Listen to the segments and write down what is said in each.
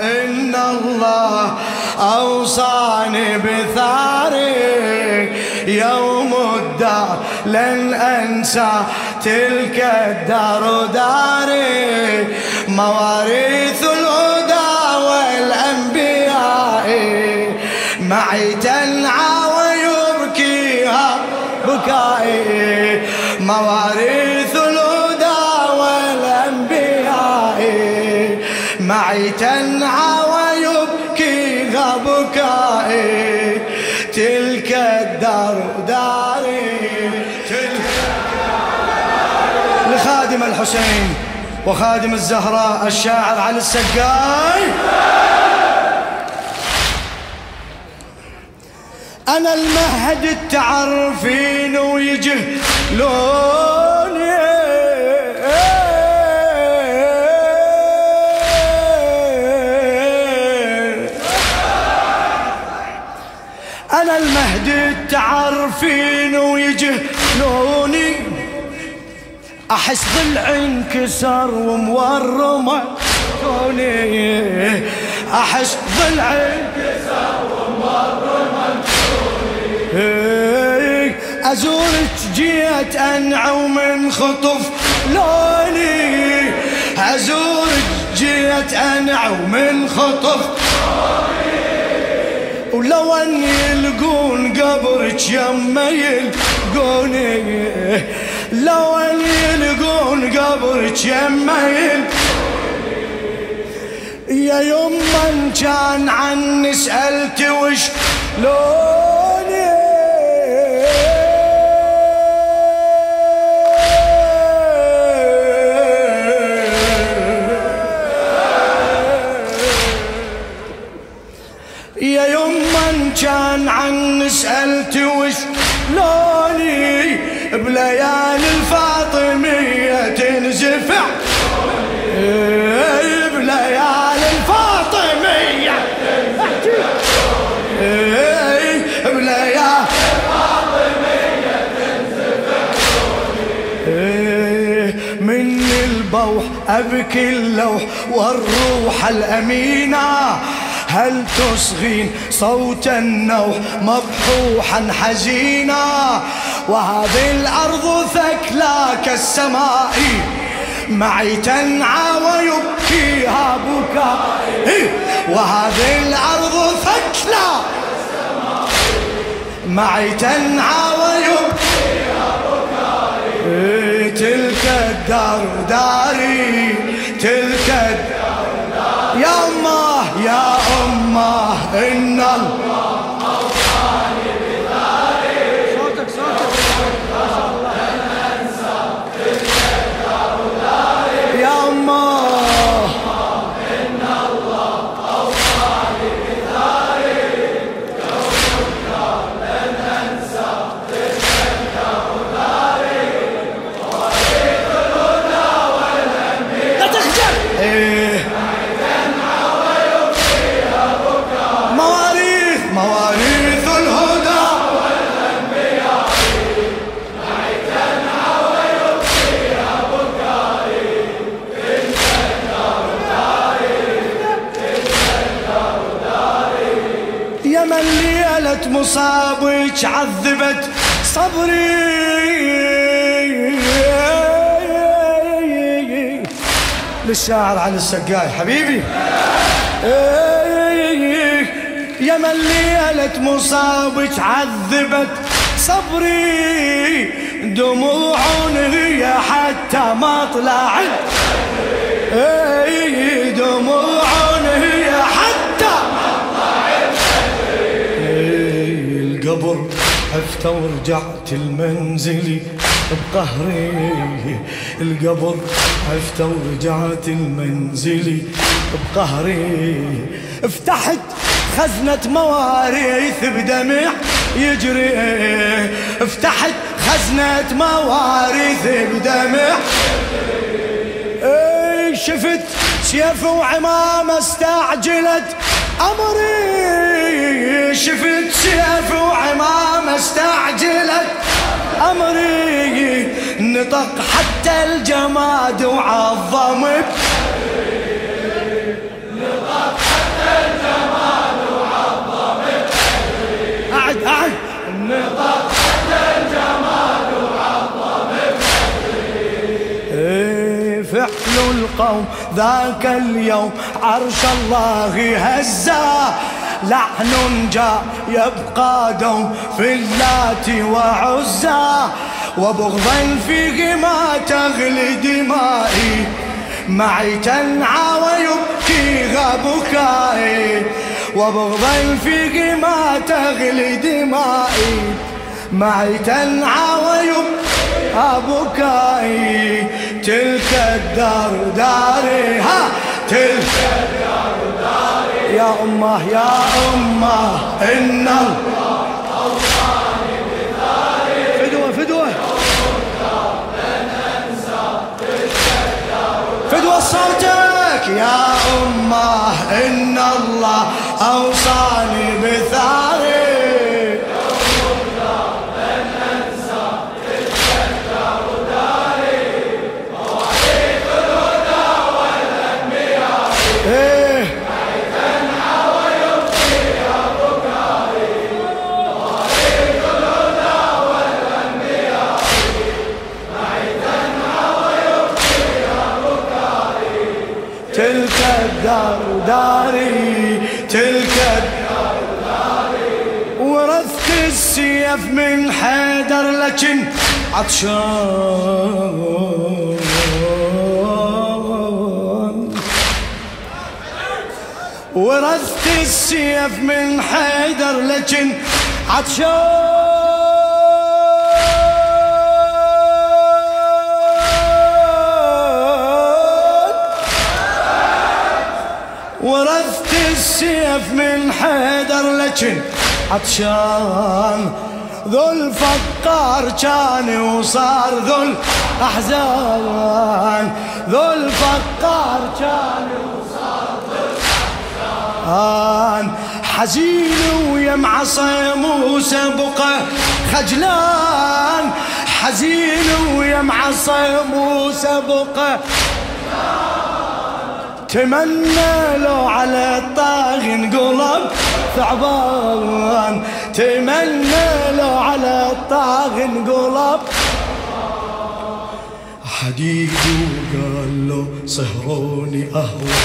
إن الله أوصاني بثاري يوم الدار لن أنسى تلك الدار داري. مواريث الهدى والأنبياء معي تنعى ويبكيها بكائي. مواريث معي تنعى ويبكيها بكائي تلك الدار داري تلك لخادم الحسين وخادم الزهراء الشاعر علي السقاي. أنا المهد التعرفين ويجهلوني التعرفين ويجهلوني. أحس ضلع انكسر ومورمة. كوني أحس ضلع انكسر ومورمة كوني أزورك جيت أنعو من خطف لوني أزورك جيت أنعو من خطف ولو ان يلقون قبرك يما يلقوني لو ان يلقون قبرك يما يا يما كان عني سألت وش لوني أبكي اللوح والروح الأمينة. هل تصغين صوت النوح مبحوحا حزينا؟ وهذه الأرض ثكلى كالسماء. معي تنعى ويبكيها بكائي. وهذه الأرض ثكلى. معي تنعى ويبكيها الدار داري داري يا أمه يا أمه إن الله. مصابك عذبت صبري. للشاعر علي السقاي حبيبي. يا من ليلة مصابك عذبت صبري. دموع هي حتى ما طلعت. إيه، دموع عفت ورجعت المنزلي بقهري القبر. عفت ورجعت المنزلي بقهري. فتحت خزنة مواريث بدمع يجري. فتحت خزنة مواريث بدمع. شفت سيف وعمامة استعجلت. أمري شفت سيف وعمامة استعجلت. أمري نطق حتى الجماد وعظم فعل القوم ذاك اليوم عرش الله هزا. لعن جاء يبقى دوم في اللات وعزا. وبغضا فيه ما تغلي دمائي. معي تنعى ويبكيها بكائي وبغضا فيه ما تغلي دمائي. معي تنعى ويبكيها بكائي تلك الدار داري ها تلك الدار داري يا أمه يا أمه إن الله أوصاني فدوة. صوتك. يا أمه إن الله أوصاني بثاري تلك الدار داري تلك الدار داري ورثت السيف من حيدر لكن عطشان. ورثت السيف من حيدر لكن عطشان. ورثت السيف من حيدر لكن عطشان ذو الفقار كان وصار ذو الأحزان ذو الفقار كان وصار ذو الأحزان حزين ويمع صيم وسبقة خجلان. حزين ويمع صيم وسبقة تمنى لو على الطاغي انقلب ثعبان. تمنى لو على الطاغي انقلب حديد وقال له صهروني أهوى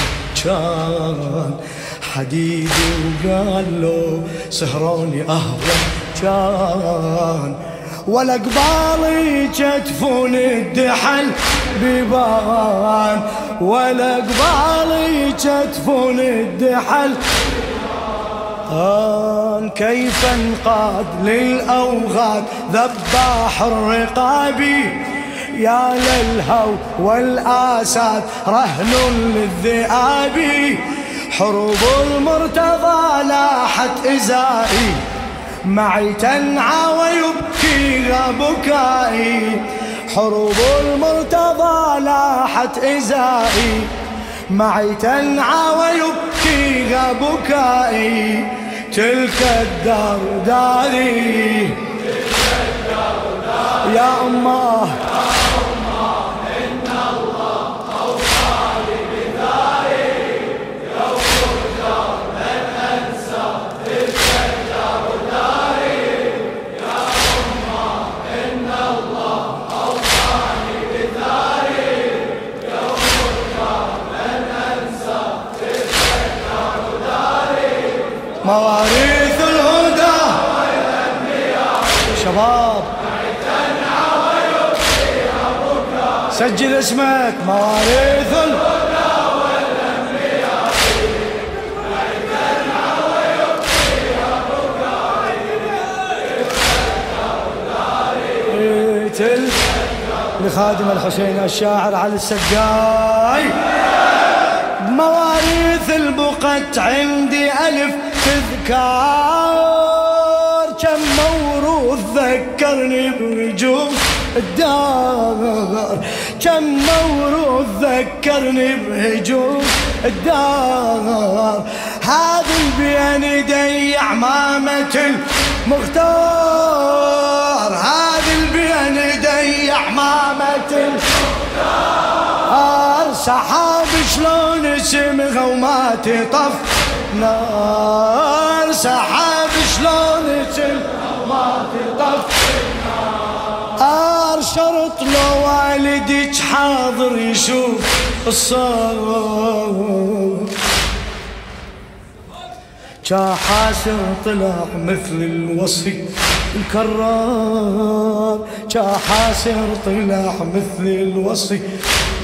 كان حديد وقال له سهروني أهوى كان ولا قبالي جتفون الدحل بيبان ولا قبالي جتفون الدحل. آن كيف انقاد للأوغاد؟ ذباح الرقابي يا للهو والآساد. رهن للذئاب. حروب المرتضى لاحت إزائي. معي تنعى ويبكيها بكائي. حروب المرتضى لاحت إزائي. معي تنعى ويبكيها بكائي. تلك الدار داري يا أمه. مواريث الهدى. شباب سجل اسمك. مواريث الهدى. تل لخادم الحسين الشاعر علي السقاي بمواريث البقت عندي ألف. تذكار كم موروث ذكرني بهجوم الدار. كم موروث ذكرني بهجوم الدار. هذا البين دي عمامة المختار. هذا البين دي عمامة المختار. سحاب شلون اسمها وما تطف نار سحاب شلون اسمها وما تطف. نار شرط لو والدك الناظر يشوف الصوت. جا حاسر طلع مثل الوصي الكرار. جا حاسر طلع مثل الوصي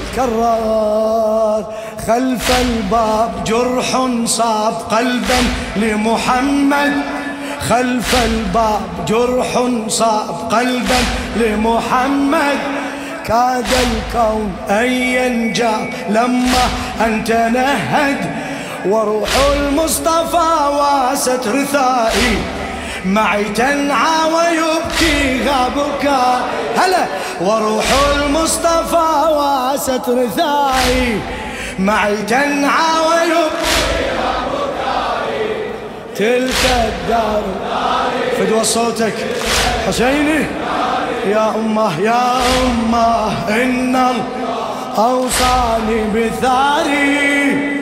الكرار. خلف الباب جرح صاب قلبا لمحمد. خلف الباب جرح صاب قلبا لمحمد. كاد الكون أن ينجى لما أن تنهد وروح المصطفى واست رثائي. معي تنعى ويبكي غابك. هلا. وروح المصطفى واست رثائي. معي تنعى ويبكي تلك الدار. فدوى صوتك. حسيني. يا أمه يا أمه إن أوصاني بثاري.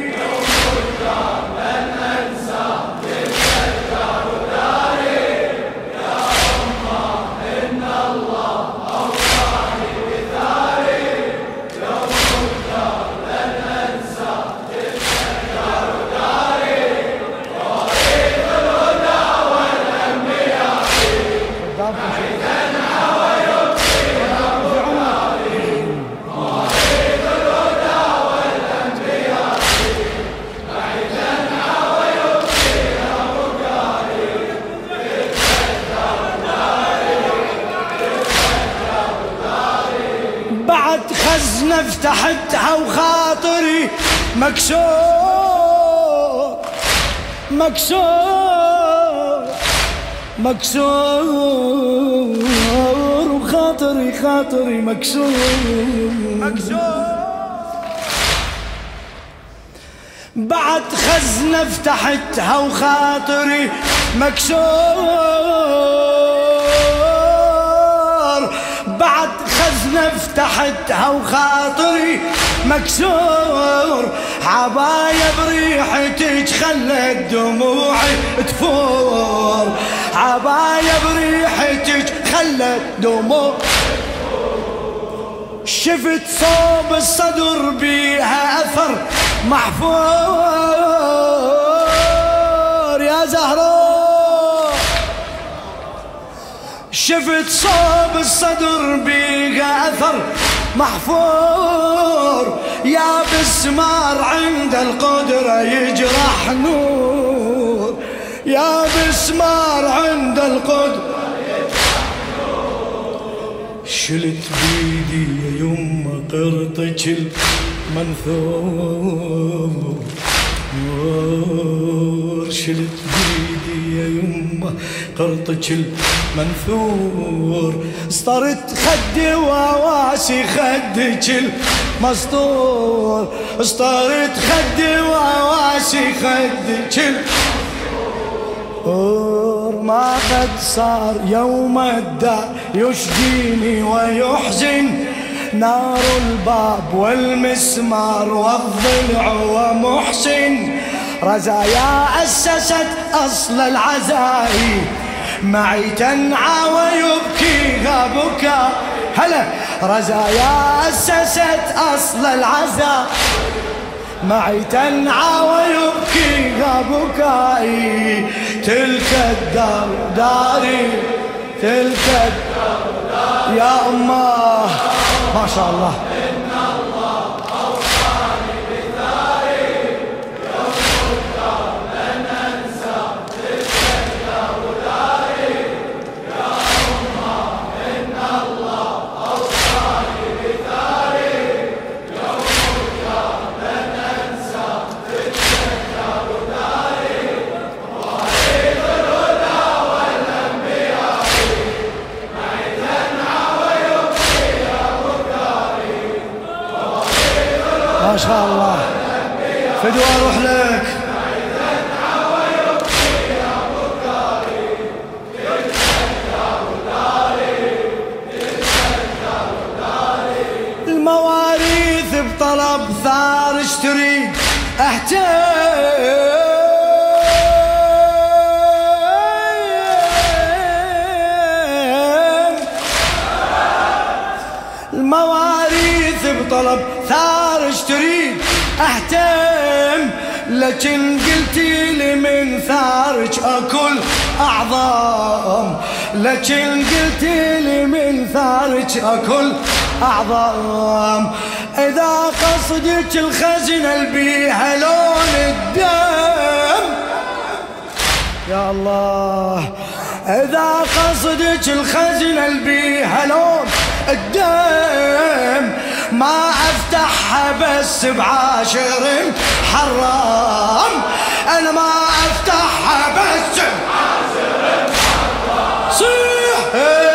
مكسور مكسور مكسور وخاطري خاطري مكسور مكسور بعد خزنة فتحتها وخاطري مكسور بعد خزنة فتحتها وخاطري مكسور عباية بريحتك خلت دموعي تفور. عباية بريحتك خلت دموع شفت صوب الصدر بيها أثر محفور. يا زهراء شفت صوب الصدر بيها أثر محفور يا بسمار عند القدرة يجرح نور. يا بسمار عند القدرة شلت بيدي يا يما قرطك المنثور. شلت بيدي يا يما قرطك المنثور. صرت خدي وواسي خدك المسطور صرت خدي وواسي خدك المسطور ما قد صار يوم الدار يشجيني ويحزن. نار الباب والمسمار والضلع ومحسن. رزايا أسست أصل العزائي معي تنعى ويبكي بكى هلا. رزايا أسست أصل العزاء. معي تنعى ويبكي بكائي تلك الدار داري. تلك الدار يا أمه ما شاء الله. بطلب ثار اشتري احتاج المواريث وطلب ثار تريد اهتم لكن قلتي لي من ثارك أكل اعظام لكن قلتي لي من ثارك أكل اعظام إذا قصدك الخزنه البيها لون الدم. يا الله إذا قصدك الخزنه البيها لون الدم. ما أفتحها بس بعاشر حرام. أنا ما أفتحها بس بعاشر حرام. صيح.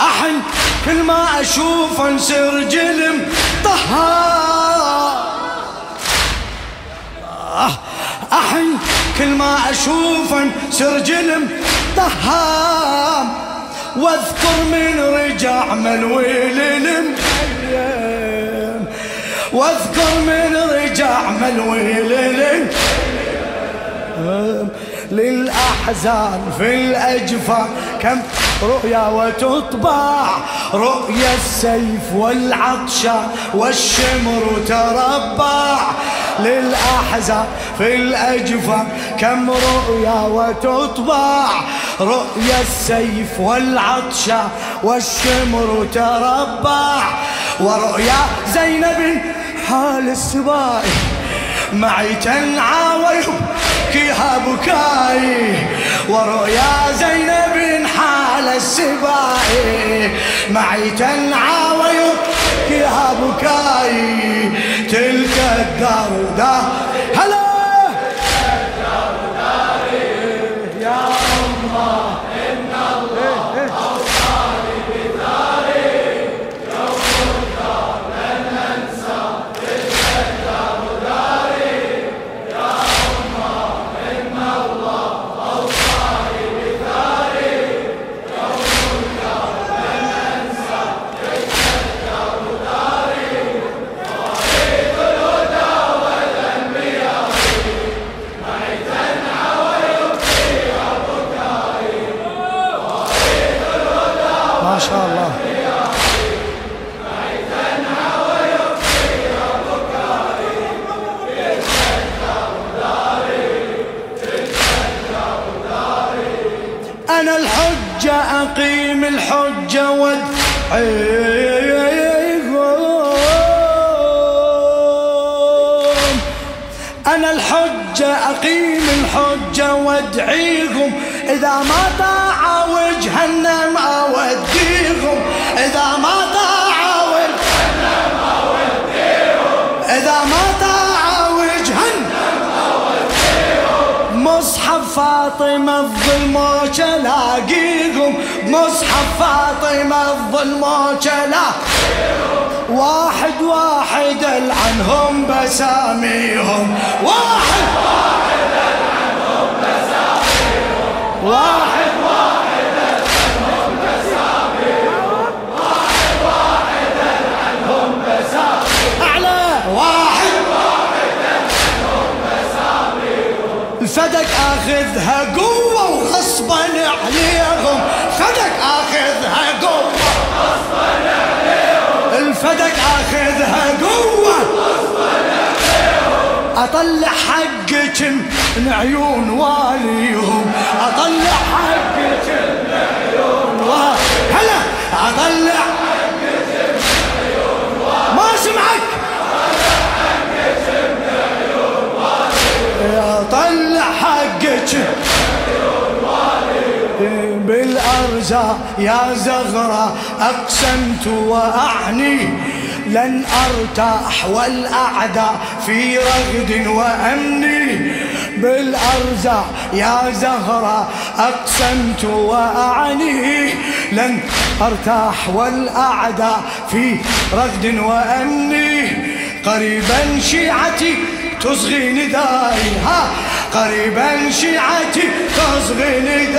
أحن كل ما أشوف انسر جلم طهار أحن كل ما اشوفه سرجلم طهام واذكر من رجع ملويل المخيم واذكر من رجع ملويل للأحزان في الأجفان كم رؤيا وتطبع رؤيا السيف والعطشة والشمر تربع. للأحزان في الأجفان كم رؤيا وتطبع رؤيا السيف والعطشة والشمر تربع. ورؤيا زينب حال السباي معي تنعى ويبكيها بكاي. ورؤيا معي تنعى ويبكيها بكاي تلك الدار هلا فاطمة الظلموش لاقيهم مصحف فاطمة الظلموش لاقيهم واحد واحد العنهم بساميهم. واحد واحد العنهم بساميهم. واحد واحد العنهم بساميهم واحد واحد العنهم بساميهم أعلى واحد واحد العنهم الفدك آخذها قوة وغصبا عليهم. فدك آخذها قوة غصبا عليهم. الفدك آخذها قوة غصبا عليهم. أطلع حقك من عيون واليهم. أطلع حقك من عيون واليهم. هلا أطلع بالأرزاق يا زغرة أقسمت وأعني. لن أرتاح والأعداء في رغد وأمني بالأرزاق يا زهرة أقسمت وأعني. لن أرتاح والأعداء في رغد وأمني قريبا شيعتي تصغي نداي ها قريبا شيعتي تصغي نداي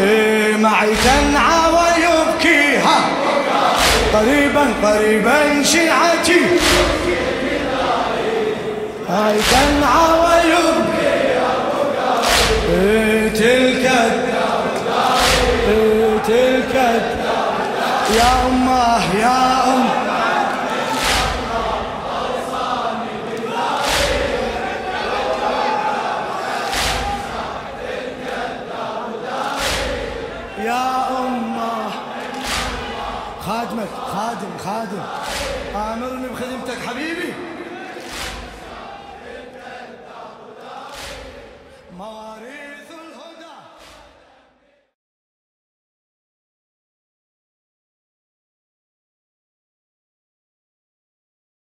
إيه، معي تنعى ويبكي ها قريبا قريبا شيعتي. هاي تنعى ويبكي إيه، تلك إيه، تلك يا أمه يا امه